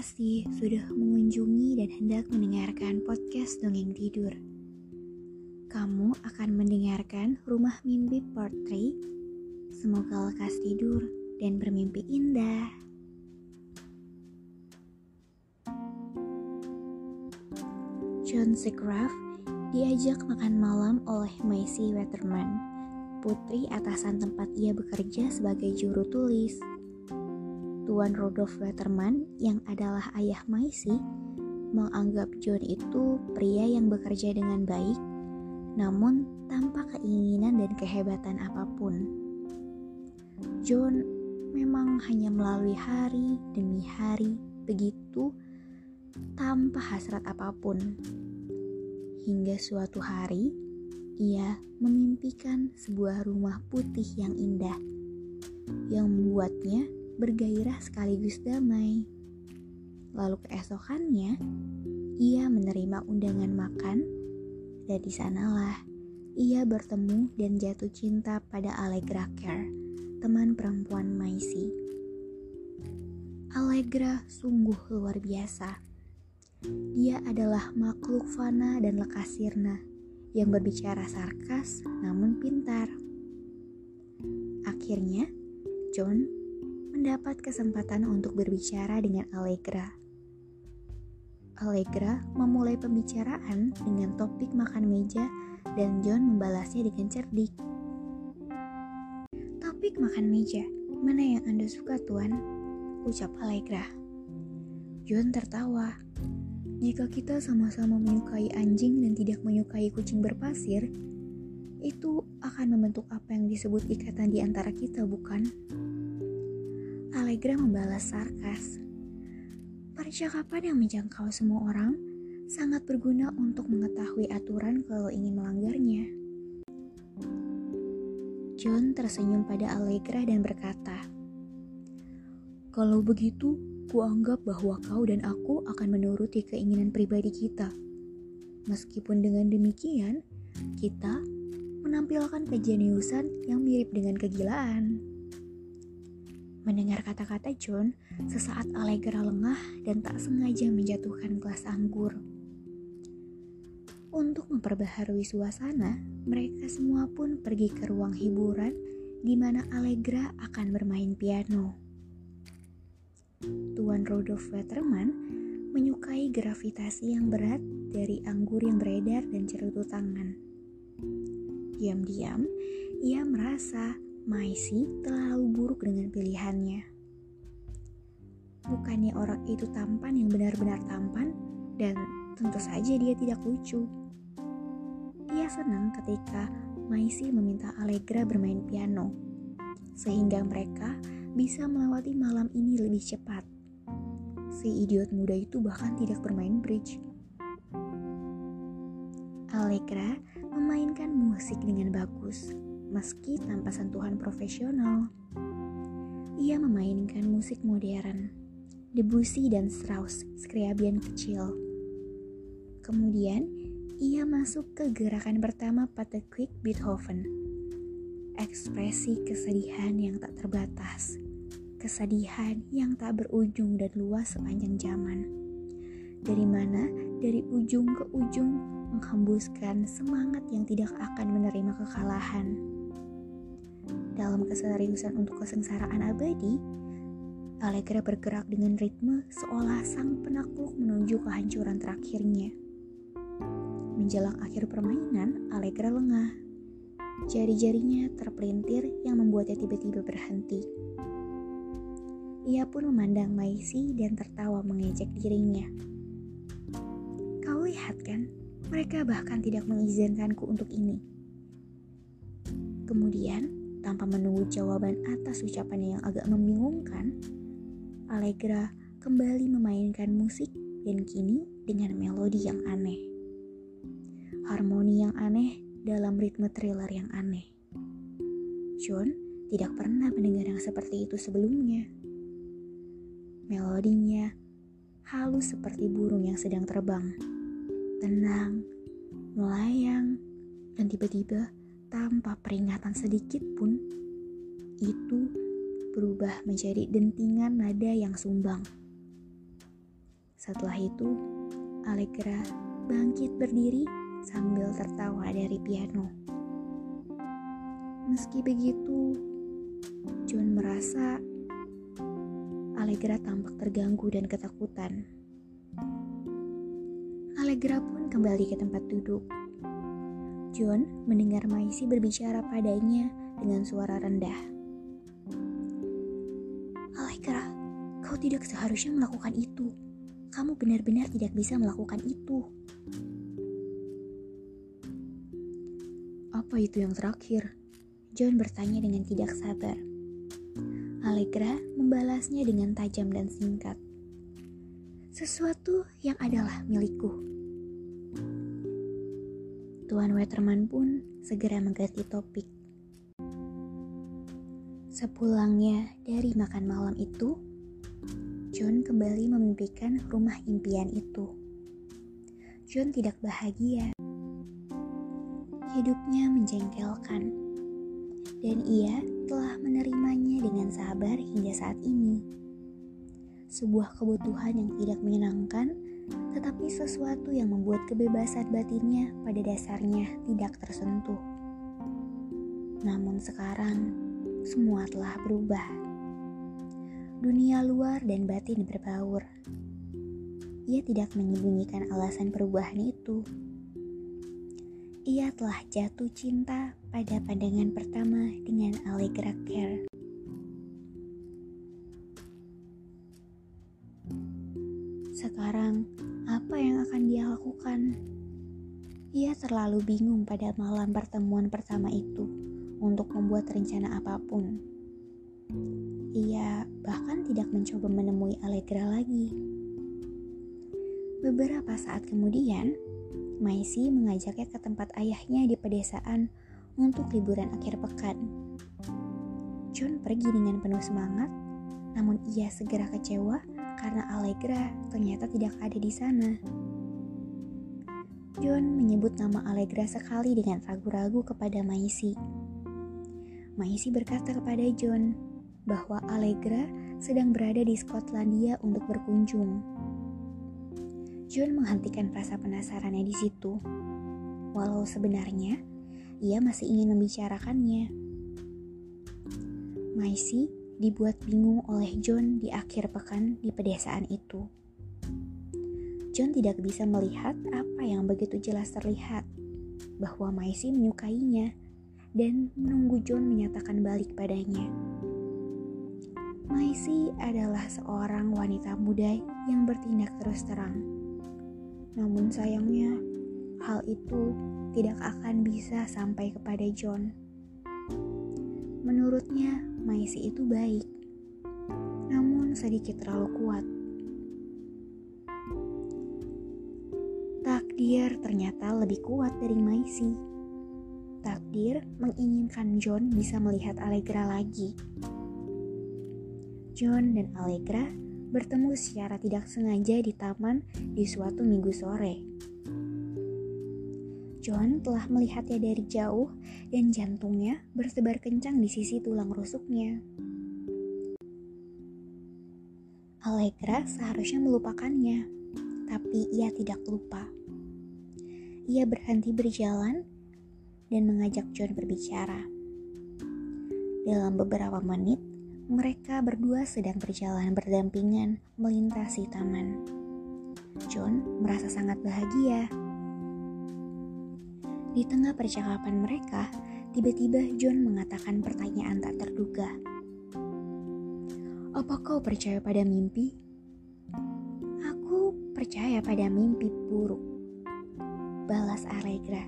Kasih sudah mengunjungi dan hendak mendengarkan podcast Dongeng Tidur. Kamu akan mendengarkan Rumah Mimpi Part 3. Semoga lekas tidur dan bermimpi indah. John Seagraff diajak makan malam oleh Macy Waterman, putri atasan tempat ia bekerja sebagai juru tulis. Tuan Rudolf Waterman yang adalah ayah Macy menganggap John itu pria yang bekerja dengan baik namun tanpa keinginan dan kehebatan apa pun. John memang hanya melalui hari demi hari begitu tanpa hasrat apa pun. Hingga suatu hari, ia memimpikan sebuah rumah putih yang indah yang membuatnya bergairah sekaligus damai. Lalu keesokannya, ia menerima undangan makan, dan di sanalah ia bertemu dan jatuh cinta pada Allegra Kerr, teman perempuan Maisy. Allegra sungguh luar biasa. Dia adalah makhluk fana dan lekas sirna yang berbicara sarkas namun pintar. Akhirnya, John mendapat kesempatan untuk berbicara dengan Allegra. Allegra memulai pembicaraan dengan topik makan meja dan John membalasnya dengan cerdik. Topik makan meja, mana yang Anda suka tuan? Ucap Allegra. John tertawa. Jika kita sama-sama menyukai anjing dan tidak menyukai kucing berpasir, itu akan membentuk apa yang disebut ikatan di antara kita, bukan? Allegra membalas sarkas. Percakapan yang menjangkau semua orang sangat berguna untuk mengetahui aturan kalau ingin melanggarnya. John tersenyum pada Allegra dan berkata, Kalau begitu, kuanggap bahwa kau dan aku akan menuruti keinginan pribadi kita. Meskipun dengan demikian, kita menampilkan kejeniusan yang mirip dengan kegilaan. Mendengar kata-kata John, sesaat Allegra lengah dan tak sengaja menjatuhkan gelas anggur. Untuk memperbaharui suasana, mereka semua pun pergi ke ruang hiburan di mana Allegra akan bermain piano. Tuan Rudolf Waterman menyukai gravitasi yang berat dari anggur yang beredar dan cerutu tangan. Diam-diam, ia merasa Maisi terlalu buruk dengan pilihannya. Bukannya orang itu tampan yang benar-benar tampan dan tentu saja dia tidak lucu. Ia senang ketika Maisi meminta Allegra bermain piano, sehingga mereka bisa melewati malam ini lebih cepat. Si idiot muda itu bahkan tidak bermain bridge. Allegra memainkan musik dengan bagus meski tanpa sentuhan profesional. Ia memainkan musik modern, Debussy dan Strauss, Scriabian kecil. Kemudian, ia masuk ke gerakan pertama pada Quick Beethoven. Ekspresi kesedihan yang tak terbatas, kesedihan yang tak berujung dan luas sepanjang zaman. Dari mana? Dari ujung ke ujung menghembuskan semangat yang tidak akan menerima kekalahan dalam keseriusan untuk kesengsaraan abadi, Allegra bergerak dengan ritme seolah sang penakluk menuju kehancuran terakhirnya. Menjelang akhir permainan, Allegra lengah. Jari-jarinya terpelintir yang membuatnya tiba-tiba berhenti. Ia pun memandang Maisi dan tertawa mengejek dirinya. Kau lihat kan, mereka bahkan tidak mengizinkanku untuk ini. Kemudian, tanpa menunggu jawaban atas ucapannya yang agak membingungkan, Allegra kembali memainkan musik dan kini dengan melodi yang aneh. Harmoni yang aneh dalam ritme thriller yang aneh. John tidak pernah mendengar yang seperti itu sebelumnya. Melodinya halus seperti burung yang sedang terbang, tenang, melayang, dan tiba-tiba tanpa peringatan sedikit pun, itu berubah menjadi dentingan nada yang sumbang. Setelah itu, Allegra bangkit berdiri sambil tertawa dari piano. Meski begitu, John merasa Allegra tampak terganggu dan ketakutan. Allegra pun kembali ke tempat duduk. John mendengar Maisi berbicara padanya dengan suara rendah. Allegra, kau tidak seharusnya melakukan itu. Kamu benar-benar tidak bisa melakukan itu. Apa itu yang terakhir? John bertanya dengan tidak sabar. Allegra membalasnya dengan tajam dan singkat. Sesuatu yang adalah milikku. Tuan Weterman pun segera mengganti topik. Sepulangnya dari makan malam itu, John kembali memimpikan rumah impian itu. John tidak bahagia. Hidupnya menjengkelkan. Dan ia telah menerimanya dengan sabar hingga saat ini. Sebuah kebutuhan yang tidak menyenangkan, tetapi sesuatu yang membuat kebebasan batinnya pada dasarnya tidak tersentuh. Namun sekarang, semua telah berubah. Dunia luar dan batin berbaur. Ia tidak menyembunyikan alasan perubahan itu ia telah jatuh cinta pada pandangan pertama dengan Allegra Care. Sekarang, apa yang akan dia lakukan? Ia terlalu bingung pada malam pertemuan pertama itu untuk membuat rencana apa pun. Ia bahkan tidak mencoba menemui Allegra lagi. Beberapa saat kemudian, Maisi mengajaknya ke tempat ayahnya di pedesaan untuk liburan akhir pekan. John pergi dengan penuh semangat, namun ia segera kecewa karena Allegra ternyata tidak ada di sana. John menyebut nama Allegra sekali dengan ragu-ragu kepada Maisi. Maisi berkata kepada John bahwa Allegra sedang berada di Skotlandia untuk berkunjung. John menghentikan rasa penasarannya di situ. Walau sebenarnya ia masih ingin membicarakannya. Maisi dibuat bingung oleh John di akhir pekan di pedesaan itu. John tidak bisa melihat apa yang begitu jelas terlihat, bahwa Maisi menyukainya dan menunggu John menyatakan balik padanya. Maisi adalah seorang wanita muda yang bertindak terus terang namun sayangnya, hal itu tidak akan bisa sampai kepada John. Menurutnya, Maisi itu baik, namun sedikit terlalu kuat. Takdir ternyata lebih kuat dari Maisi. Takdir menginginkan John bisa melihat Allegra lagi. John dan Allegra bertemu secara tidak sengaja di taman di suatu minggu sore. John telah melihatnya dari jauh dan jantungnya bersebar kencang di sisi tulang rusuknya. Allegra seharusnya melupakannya, tapi ia tidak lupa. Ia berhenti berjalan dan mengajak John berbicara. Dalam beberapa menit, mereka berdua sedang berjalan berdampingan melintasi taman. John merasa sangat bahagia. Di tengah percakapan mereka, tiba-tiba John mengatakan pertanyaan tak terduga. Apa kau percaya pada mimpi? Aku percaya pada mimpi buruk. Balas Allegra.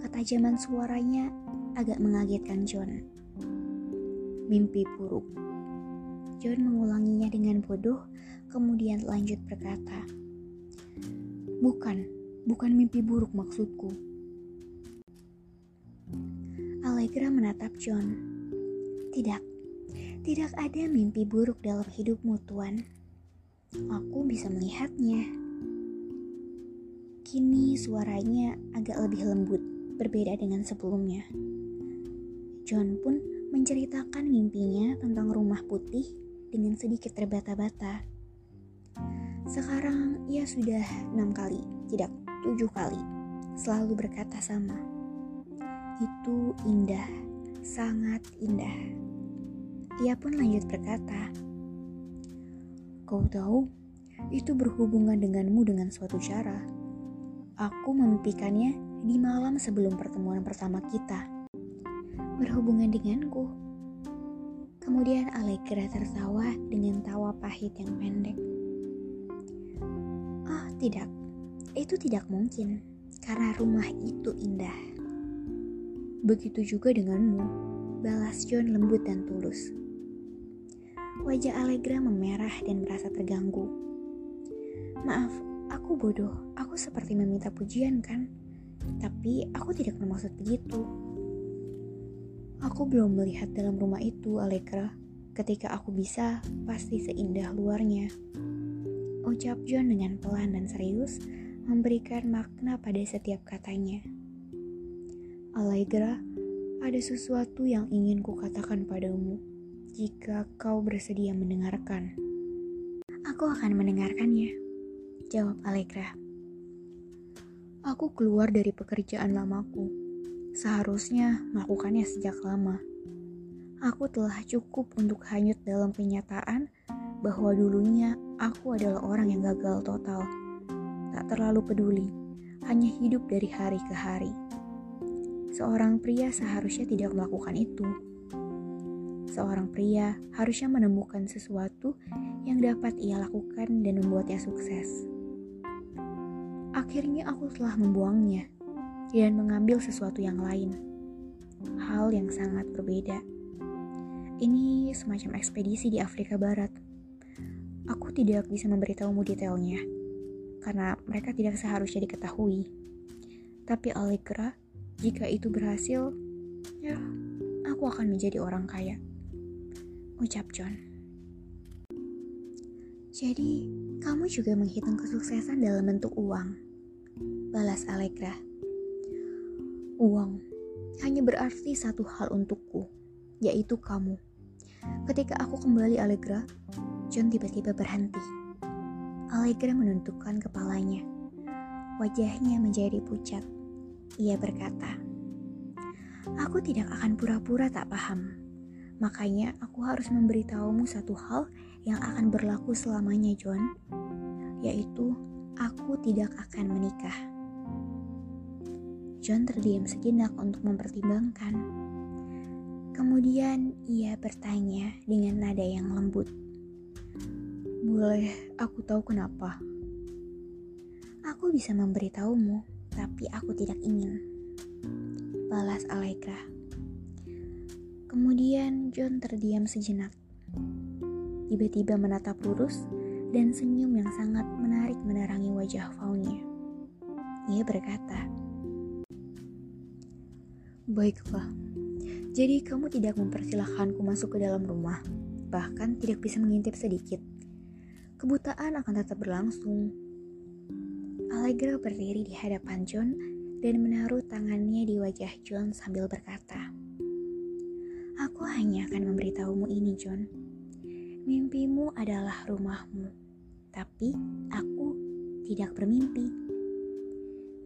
Ketajaman suaranya agak mengagetkan John. Mimpi buruk. John mengulanginya dengan bodoh, kemudian lanjut berkata, Bukan, bukan mimpi buruk maksudku. Allegra menatap John. Tidak, tidak ada mimpi buruk dalam hidupmu, Tuan. Aku bisa melihatnya. Kini suaranya agak lebih lembut, berbeda dengan sebelumnya. John pun menceritakan mimpinya tentang rumah putih dengan sedikit terbata-bata. Sekarang ia sudah enam kali, tidak tujuh kali, selalu berkata sama. Itu indah, sangat indah. Ia pun lanjut berkata, Kau tahu, itu berhubungan denganmu dengan suatu cara. Aku memimpikannya di malam sebelum pertemuan pertama kita. Berhubungan denganku. Kemudian Allegra tertawa dengan tawa pahit yang pendek. Oh, tidak. Itu tidak mungkin, karena rumah itu indah. Begitu juga denganmu, balas John lembut dan tulus. Wajah Allegra memerah dan merasa terganggu. Maaf, aku bodoh. Aku seperti meminta pujian kan? Tapi aku tidak bermaksud begitu. Aku belum melihat dalam rumah itu, Allegra. Ketika aku bisa, pasti seindah luarnya. Ucap John dengan pelan dan serius, memberikan makna pada setiap katanya. Allegra, ada sesuatu yang ingin kukatakan padamu jika kau bersedia mendengarkan. Aku akan mendengarkannya, jawab Allegra. Aku keluar dari pekerjaan lamaku. Seharusnya melakukannya sejak lama. Aku telah cukup untuk hanyut dalam kenyataan bahwa dulunya aku adalah orang yang gagal total. Tak terlalu peduli, hanya hidup dari hari ke hari. Seorang pria seharusnya tidak melakukan itu. Seorang pria harusnya menemukan sesuatu yang dapat ia lakukan dan membuatnya sukses. Akhirnya aku telah membuangnya dan mengambil sesuatu yang lain. Hal yang sangat berbeda. Ini semacam ekspedisi di Afrika Barat. Aku tidak bisa memberitahumu detailnya, karena mereka tidak seharusnya diketahui. Tapi Allegra jika itu berhasil, ya, aku akan menjadi orang kaya. Ucap John. Jadi, kamu juga menghitung kesuksesan dalam bentuk uang. Balas Allegra. Uang hanya berarti satu hal untukku, yaitu kamu. Ketika aku kembali Allegra, John tiba-tiba berhenti. Allegra menuntukkan kepalanya. Wajahnya menjadi pucat. Ia berkata, Aku tidak akan pura-pura tak paham. Makanya aku harus memberitahumu satu hal yang akan berlaku selamanya, John. Yaitu, aku tidak akan menikah. John terdiam sejenak untuk mempertimbangkan. Kemudian ia bertanya dengan nada yang lembut. Boleh aku tahu kenapa? Aku bisa memberitahumu tapi aku tidak ingin. Balas Allegra. Kemudian John terdiam sejenak. Tiba-tiba menatap lurus dan senyum yang sangat menarik menerangi wajah Faunnya. Ia berkata, Baiklah, jadi kamu tidak mempersilahkanku masuk ke dalam rumah, bahkan tidak bisa mengintip sedikit. Kebutaan akan tetap berlangsung, Allegra berdiri di hadapan John dan menaruh tangannya di wajah John sambil berkata, Aku hanya akan memberitahumu ini, John. Mimpimu adalah rumahmu, tapi aku tidak bermimpi.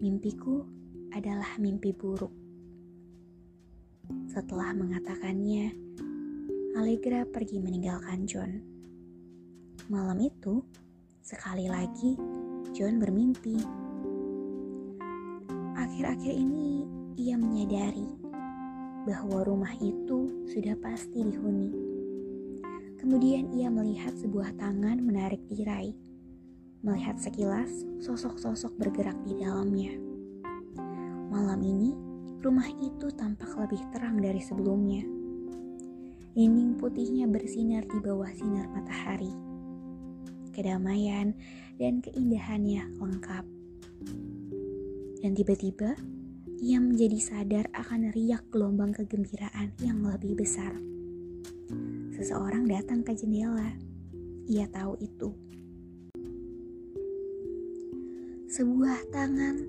Mimpiku adalah mimpi buruk. Setelah mengatakannya, Allegra pergi meninggalkan John. Malam itu, sekali lagi, John bermimpi. Akhir-akhir ini ia menyadari bahwa rumah itu sudah pasti dihuni. Kemudian ia melihat sebuah tangan menarik tirai. Melihat sekilas sosok-sosok bergerak di dalamnya. Malam ini, rumah itu tampak lebih terang dari sebelumnya. Dinding putihnya bersinar di bawah sinar matahari. Kedamaian dan keindahannya lengkap. Dan tiba-tiba, ia menjadi sadar akan riak gelombang kegembiraan yang lebih besar. Seseorang datang ke jendela. Ia tahu itu. Sebuah tangan,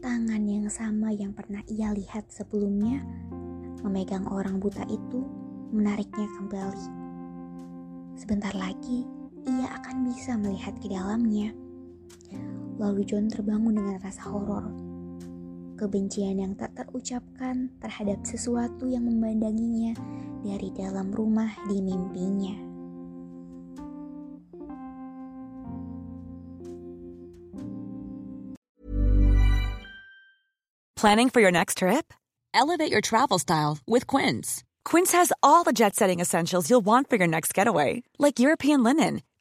tangan yang sama yang pernah ia lihat sebelumnya, memegang orang buta itu, menariknya kembali. Sebentar lagi, ia akan bisa melihat ke dalamnya. Lalu John terbangun dengan rasa horor. Kebencian yang tak terucapkan terhadap sesuatu yang memandanginya dari dalam rumah di mimpinya. Planning for your next trip? Elevate your travel style with Quince. Quince has all the jet setting essentials you'll want for your next getaway, like European linen